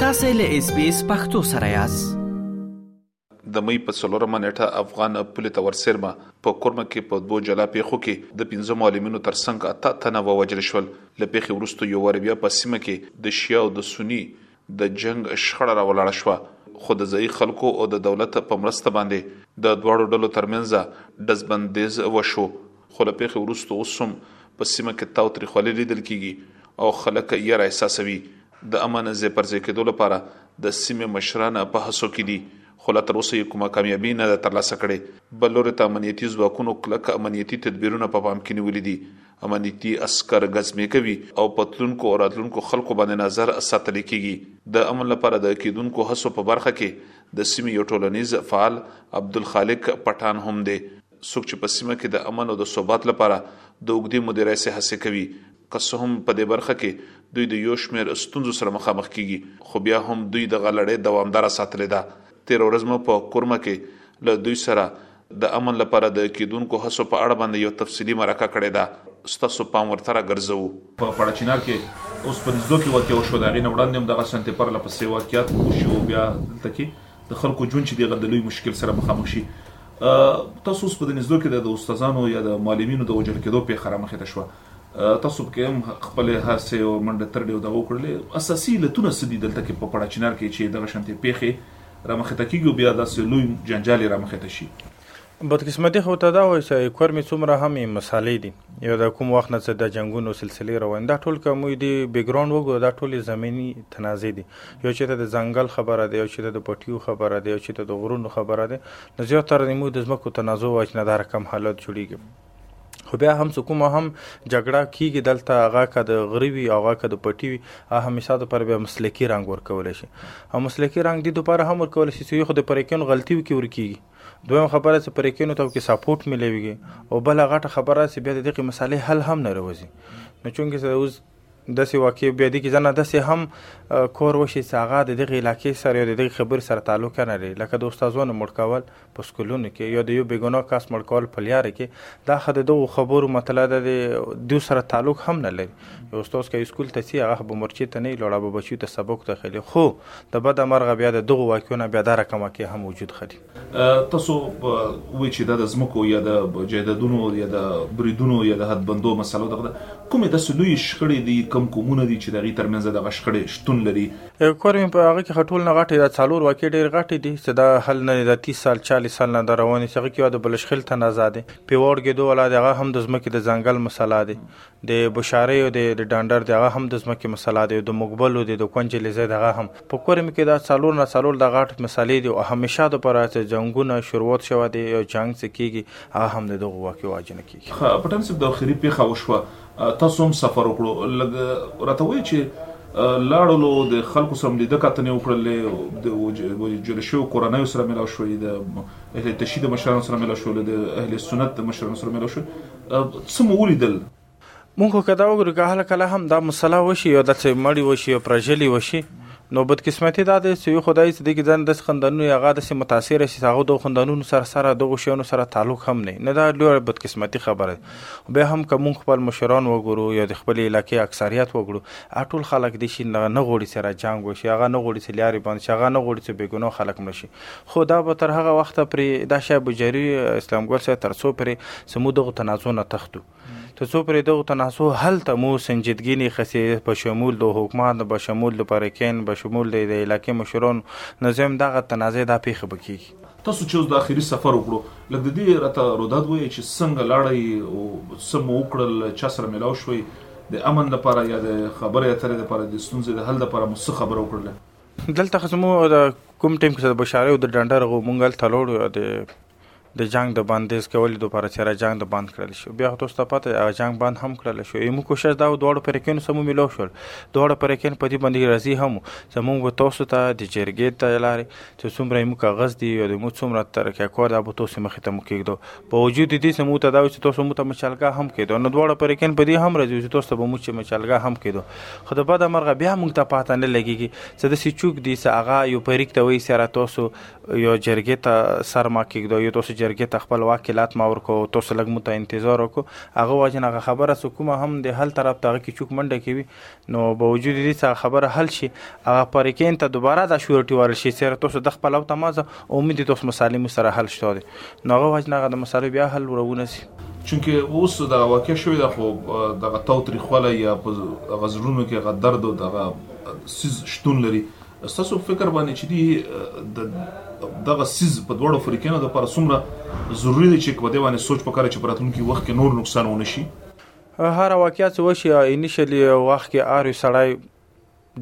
تاسو له اس بي اس پختو سره یاست د مې په څلورمه نیټه افغان پولی ته ورسېرمه په کورمه کې په دوه جلا پیښو کې د پنځه معلمینو ترڅنګ اته تنه ووجل شول لپیخي ورستو یو ور بیا په سیمه کې د شیا او د سنی د جنګ شخړه راولاړه شوه، خو د ځايي خلکو او د دولت په مرسته باندې د دواړو ډلو ترمنځ ډزبندېز وشو، خو له پېښې وروسته اوس هم په سيمه کې تاوتريخوالي ليدل کېږي او خلک يره احساسوي. د امن ځای پر ځای کېدو لپاره د سيمې مشران په هڅو کې دي، خو لا تر اوسه يې کومه کاميابي نه ده ترلاسه کړې. بل لوري ته امنيتي ځواکونو کلک امنيتي تدبيرونه په پام کې نيولي دي امنیتي عسکر ګزمې کوي او په تلونکو او راتلونکو خلکو باندې نظر ساتل کیږي د امن لپاره د کیدونکو هڅو په برخه کې د سیمې یو ټولنیز فعال عبدالخالق پټان هم دی څوک چې په سیمه کې د امن او د ثبات لپاره د اوږدې مودې راهیسې هڅې کوي که څه هم په دې برخه کې دوی د یو شمېر ستونزو سره مخامخ کیږي خو بیا هم دوی دغه لړۍ دوامداره ساتلې ده تېره ورځ مو په کورمه کې له دوی سره د امن لپاره د کېدونکو هڅو په اړه باندې یو تفصیلي مرکه کړې ده، ستاسو پام ورته راګرځوو. په پړه چنار کې اوس په نزدو کې واقع وشوه، د هغې نه وړاندې هم دغه شانتې پرله پسې واقعات وشي او بیا دلته کې د خلکو ژوند چې دی هغه د لوی مشکل سره مخامخ شي. تاسو اوس په د نزدو کې د د استادانو یا د معلمینو د وژل کېدو پېښه رامخې ته شوه، تاسو پکې هم خپلې هڅې او منډه ترډې او دغه وکړلې، اساسي علتونه څه دي دلته کې په پړه چنار کې چې دغه شانتې پېښې رامخې ته کېږي او بیا داسې لوی جنجال یې رامخې ته شي؟ بدقسمتي خو ته دا وایه چې کور مې څومره هم یې مسالې دي یا دا کوم وخت نه چې دا جنګونو سلسلې روانې دا ټول که موږ دې بیګراونډ وګورو دا ټول یې زمیني تنازع دي یو چې ته د ځنګل خبره ده یو چې ته د پټیو خبره ده یو چې ته د غرونو خبره ده نو زیات تر دې موږ د ځمکو تنازع وایو چې نه دا رقم حالات جوړېږي. خو بیا هم څه کومه هم جګړه کیږي دلته هغه که د غره وي هغه که د پټي وي همیشه د پر بیا مسلکي رنګ ورکول شي او مسلکي رنګ دي دوپاره هم ورکول شي چې خو د پریکین غلطیو کې ورکیږي دویم خبره چې پریکینو ته کې سپورټ ملويږي او بل غټه خبره چې بیا د دغه مسالې حل هم نه روزي نو چونګې اوس داسې واقعي بیا دي کې ځنه داسې هم کور وشي چې هغه د دغه علاقې سره یا د دغه خبرې سره تعلق نه لري لکه د استادانو مړ کول په سکولونو کې یا د یو بېګناه کس مړ کول په لیاره کې دا خو د دغو خبرو مطلع ده د دوی سره تعلق هم نه لري یو استاد که سکول ته څي هغه به مرچې ته نه لوړه به بچیو ته سبق ته خلي خو د بده مرغه بیا د دغو واقعونه بیا دا رقم واقع هم وجود خلي تاسو وی چې دا د زمکو یا د جایدادونو یا د بریدونو یا د حدبندو مسلو دغه کومې د سلوي شخړې دي کم کومونه دي چې دغه ترمنځ د غشخړې شتون لري کور مې په هغه کې خټول نه غټي دا څالور واکې ډېر غټي دي چې دا حل نه د 30 سال 40 سال نه د رواني څخه کې د بلشخل تنازع دي په وړګې دوه ولا دغه هم د زمکه د ځنګل مسله دي د بشاریو دی د ډانډر دی هغه هم د ځمکې مسله دی د مقبلو دی د کونجې لزه دغه هم په کورم کې دا څلور نه څلور د غاټ مسلې دی او همیشه د پر چې جنگونه شروعات شوه دی یو جنگ څه کیږي هغه هم د دغه واقع واجنه کیږي خه پټن صاحب د اخیری پیخه وشوه تاسو هم سفر وکړو لګ راته وای چې لاړلو د خلکو سم لیده کتنې وکړلې د وجل شو کورنۍ سره ملاو شوې د اهل تشهید مشرانو سره ملاو شو د اهل سنت مشرانو سره ملاو شو څه مو ولیدل؟ مونږ خو که دا وګورو که هله کله هم دا مسله وشي یا داسې مړي وشي یا پرژلي وشي نو بدقسمتي دا دی چې یو خدای چې دغه ځان داسې خندانونه یا هغه داسې متاثره شي هغه د خندانونو سره سره دغو شیانو سره تعلق هم نه نه دا ډېره بدقسمتي خبره ده خو بیا هم که مونږ خپل مشران وګورو یا د خپلې علاقې اکثریت وګورو ټول خلک دې شي نه غواړي چې را جنګ وشي هغه نه غواړي چې لارې بند شي هغه نه غواړي چې بېګناه خلک مړه شي خو دا به تر هغه وخته پرې دا شی به جاري وي اسلام ګل صاحب تر څو پرې چې موږ دغو تنازعو نه تښتو تر څو پرې دغو تنازعو هلته مو سنجیدګي نه خسي په شمول د حکومت به شمول د پرکین به شمول د علاقې مشرانو نو زه هم دغه تنازع دا پېښه به کېږي تاسو چې اوس د اخري سفر وکړو لږ د دې راته روداد وایي چې څنګه لاړی او څه مو وکړل چا سره ملاو شوي د امن لپاره یا د خبرې اترې لپاره د ستونزې د حل لپاره مو څه خبره وکړله دلته خو زموږ د کوم ټیم کې د بشاریو د ډنډه رغو مونږ هلته لوړو د د جنگ د بندیز کولو لپاره چې را جنگ د بند کړل شو بیا تاسو ته پته هغه جنگ بند هم کړل شو یمو کوشش دا و دواړو پریکینو سمو ملو شول دواړو پریکین په دې باندې راضي هم زموږ به تاسو ته د جرګې ته لارې چې څومره یمو کاغذ دی او د مو څومره ترکه کار دا به تاسو مخې ته مو کېږدو په وجود دې سمو ته دا چې تاسو مو ته مچلګا هم کېدو نو دواړه پرېکن په دې هم راځي چې تاسو به مو چې مچلګا هم کېدو خو د بده مرغه بیا موږ ته پاته نه لګيږي چې د سچوک دي چې هغه یو پریک ته وایي سره تاسو یو جرګې ته سر ما کېږدو یو تاسو جرګې ته خپل واکیلات ما ورکو تاسو لږ مو ته انتظار وکړو هغه واجنه خبره څه کومه هم د حل طرف ته هغه کې چوک منډه کوي نو به وجود دي څه خبره حل شي هغه پریکین ته دوباره دا شورټي ورل شي سره تاسو د خپل او تمازه امید تاسو مسالې سره حل شته دي نو هغه وجه هغه د مسالې بیا حل ورونه سي چونکه اوس دا واقع شوی دا خو دغه تو تریخواله یا په غزړونو کې غ درد او دغه سیز شتون لري ستاسو فکر باندې چې دی د دغه سیز په دوړو فریقینو د پر سمره ضروری دی چې په دې باندې سوچ وکړي چې پراتونکو وخت کې نور نقصان ونه شي هره واقعه چې وشي انیشلی وخت کې هر یو سړی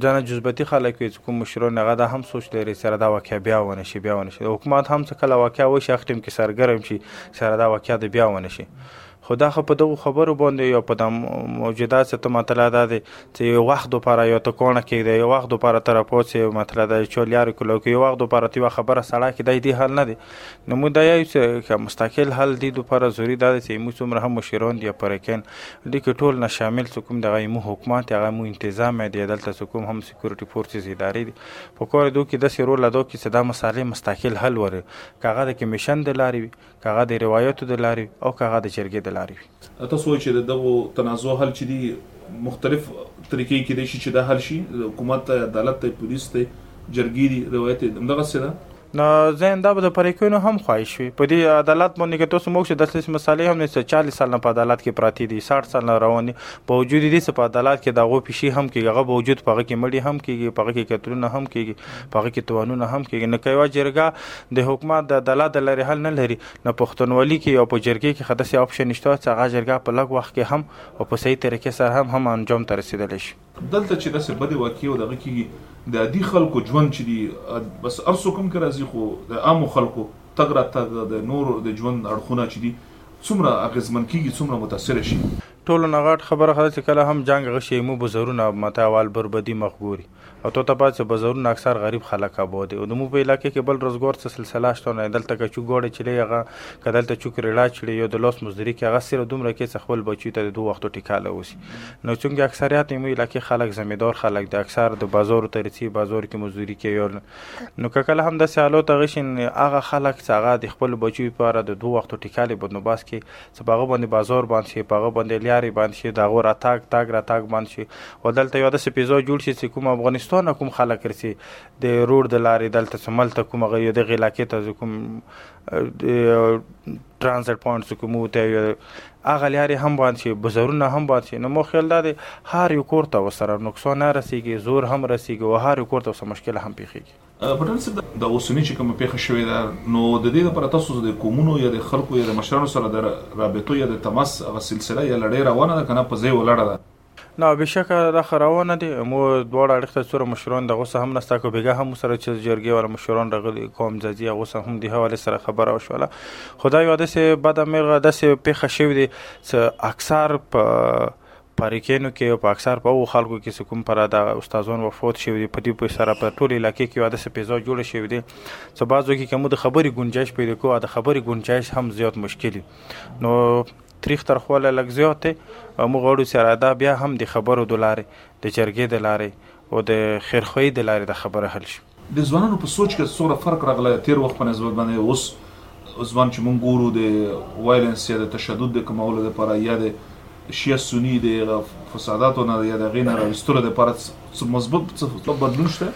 ځنه جذبتي خلک وي چې کوم مشران هغه دا هم سوچ لري چې دا واقعه بیا ونه شي بیا ونه شي حکومت هم چې کله واقعه وشي هغه ټیم کې سرګرم شي چې دا واقعه د بیا ونه شي خو دا خو په دغو خبرو باندې یا په د موجوده څه ته مطلع دا دی چې یو وخت دوپاره یا ته کونه کېږدی یو وخت دوپاره ته راپاڅې مطلع دا چې چالیارو کې لو کې یو وخت دوپاره ته یوه خبره سړه کړې دی دې حل نه دی نو مو دا یو چې مستقل حل دی دوپاره ضروری دا چې مو څومره هم مشران دی پرکن دی کې ټول نه شامل څو کوم دغه مو حکومت هغه مو انتظام دی دلته څو کوم هم سکیورټي فورسز ادارې دی په کور دوه کې د سیرو لدو کې چې دا مسالې مستقل حل ور کاغه د کمیشن د لاري وي کاغه د روایتو د لاري او کاغه د جرګې د لاري وي تاسو وایي چې دغه تنازع حل چې دی مختلف طریقې کې دی چې دا حل شي حکومت ته عدالت ته پولیس ته جرګې دی روایت دغه څه ده نو ذهن دا به د پریکونو هم خواهی شوی په دی عدالت باندې که تاسو موږ چې داسې مسالې هم نشته 40 سال نه په عدالت کې پراتی دي 60 سال نه روان دي په وجود دي چې په عدالت کې دغه پیشي هم کېږي هغه په وجود پغه کې مړي هم کېږي پغه کې قتلونه هم کېږي پغه کې توانونه هم کېږي نو کوي جرګه د حکومت د عدالت د لري حل نه لري نه پښتونولي کې او په جرګې کې خداسي اپشن نشته چې هغه جرګه په لګ وخت کې هم او په صحیح طریقې سره هم هم انجام ته رسیدلی شي دلته چی داسی بدی واقعی او دغه کیږی د عادی خلکو ژوند چی دی بس هر څوک هم که راځی خو د عامو خلکو تګ راتګ د نورو د ژوند اړخونه چی دی څومره اغیزمن کیږی څومره متاثره شی. ټولو نه غاټ خبره خدا چی کله هم جنګ غشی ایمو بزرونه اب متا وال بر بدی مخ ګوری او تو ته پاسی بزرونه اکثر غریب خلک ابو دی او د مو په علاقه کی بل روزګور څه سلسله شته نه دلته که چوک ګوړی چلی هغه که دلته چوک ریړا چړی یو د لوس مزدوری کی هغه سیرف دومره کی چه خپل بچیو ته د دو وختو ټیکاله اوسی. نو چونکه اکثریت مو علاقې خلک زمیدار خلک د اکثر د بازار ترڅی بازار کې مزدوري کوي نو که کله هم د سیالو ته غشین هغه خلک چې هغه د خپل بچو لپاره د دوه وختو ټیکالې بندوبست کوي چې په هغه باندې بازار بند شي په هغه باندې لیارې بند شي د هغو راتګ تګ راتګ بند شي او دلته یو داسې پیزا جوړ شي چې کوم افغانستان کوم خلک رسي د روډ د لارې دلته څمل ته کوم غي د غلاکې ته کوم ترانزیټ پوینټ چې کوم وته یو هغه لارې هم باندې شي بازارونه هم باندې شي نو مو خیال دا دی هر یو کور ته وسره نقصان نه رسیږي زور هم رسیږي او هر یو کور ته وسره مشکل هم پیښیږي پټن صاحب دا اوسنی چې کوم پیښه شوې ده نو د دې لپاره تاسو د کومونو یا د خلکو یا د مشرانو سره د رابطو یا د تماس هغه سلسله یا لړۍ روانه ده کنه په ځای ولاړه ده نه بشکه دا خو روان نه دي مو دواړه اړخ ته څوره مشران د غوسه هم نسته کو بیګه هم سره چې جرګې ولا مشران رغلي کوم ځاځي غوسه هم دی حواله سره خبره او شواله خدای یاد سه بد مرغه د سه پیخه شوی دي چې اکثر په پاریکینو کې او په اکثر په او خلکو کې سکوم پر دا استادان وفات شوی دي په دې په سره په ټول علاقې کې واده سه پیزا جوړ شوی دي چې بعضو کې کوم د خبري گنجائش پیدا کوه د خبري گنجائش هم زیات مشکلي نو تریخ ترخو له لږ زیات مو غواړو چې دا بیا هم د خبرو د لارې، د جرګې د لارې او د خیرخواهي د لارې دا خبره حل شي. د ځوانانو په سوچ کې څومره فرق راغلی تیر وخت په نسبت باندې اوس ځوان چې مونږ ګورو د وایلنس یا د تشدد د کمولو لپاره یا د شیعه سني د هغه فساداتو نه یا د هغې نه راویستلو لپاره څه مثبت څه بدلون شته؟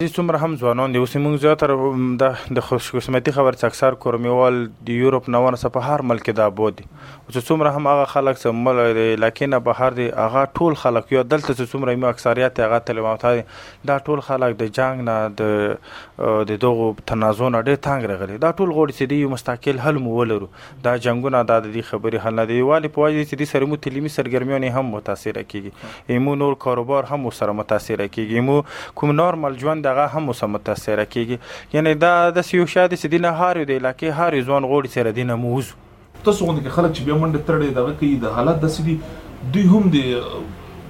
چې څومره هم ځوانان دي اوسې موږ زیاتره د د خوشقسمتي خبر چې اکثر کورمیوال د یورپ نه ورسه په هر ملک کې د اباد دي او چې څومره هم هغه خلک چې مل د علاقې نه بهر دي هغه ټول خلک یا دلته چې څومره مو اکثریت هغه طالبان ته دا ټول خلک د جنگ نه د د دغو تنازع نه ډېر تنګ راغلي دا ټول غوړي چې دی مستقل حل مو ولرو دا جنګونه دا د دي خبري حل نه دی یوالي په وجه دی چه دی سره مو تلیمی سرګرمیانی هم متاثره کیږي ایمو نور کاروبار هم ورسره متاثره کیږي ایمو کوم نورمل ژوند هغه هم ورسره متاثره کیږي یعنی دا داسې یو شی دی چه دی نه هر یو د علاقې هر یو ځوان غواړي چه له دي نه مو وزو. تاسو غوندې که خلک چې بیا منډې تړې دغه کوي د حالات داسې دي دوی هم د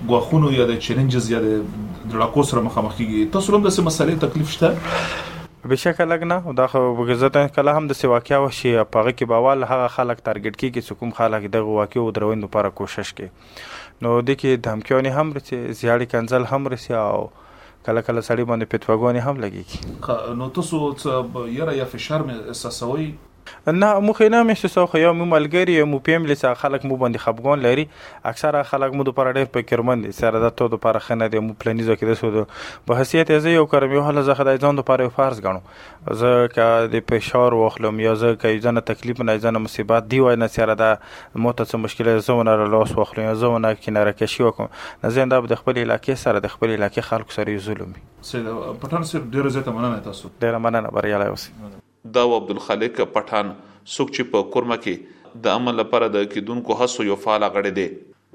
ګواښونو یا د چیلنجز یا د دړاکو سره مخامخ کیږي تاسو هم داسې مسئلې تکلیف شته؟ بیشکه لږ نه دا خو ځکه کله هم داسې واقعه وشي په هغه کې به اول هغه خلک تارګیټ کیږي چې کوم خلک دغه واقعو دروین لپاره کوشش کوي نو دې کې دمکیونې هم رسي زیاړې کنځل هم رسي او کله کله سړی باندې پیتوګونې هم لګیږي نو تاسو څه یره یا فشار مې احساسوي نه مو خې نه محسوسو خو یو مو ملګری یو مو پیملی څخه خلک مو باندې خپګان لري اکثره خلک مو دوپاره ډیر فکرمند دي سره دا تو دوپاره خنه دی مو پلنیزو کې د سودو په حیثیت یې زه یو کارم یو حاله زه خدای ځان دوپاره یو فرض غنم زه که د فشار واخلم یا زه که یزنه تکلیف نه یزنه مصیبت دی وای نه سره دا مو ته څه مشکل زه ونه لاس واخلم یا زه ونه کې نه رکشي وکم نه زه دا د خپل علاقې سره د خپل علاقې خلکو سره یو ظلم سید پټان صاحب ډیر زیاته مننه تاسو ډیر مننه بریالی اوسئ ده او عبدالخالق پټان څوک چې په کورمه کې د امن لپاره د کېدونکو هڅو یو فعال غړی دی.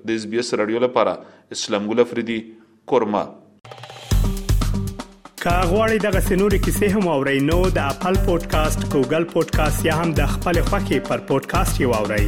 د ایس بي ایس راډیو لپاره اسلام ګل افریدي، کورمه. که غواړئ دغسې نورې کیسې هم واورئ نو د خپل پودکاسټ، ګوګل پودکاسټ یا هم د خپل خوښې پر پودکاسټ یې واورئ.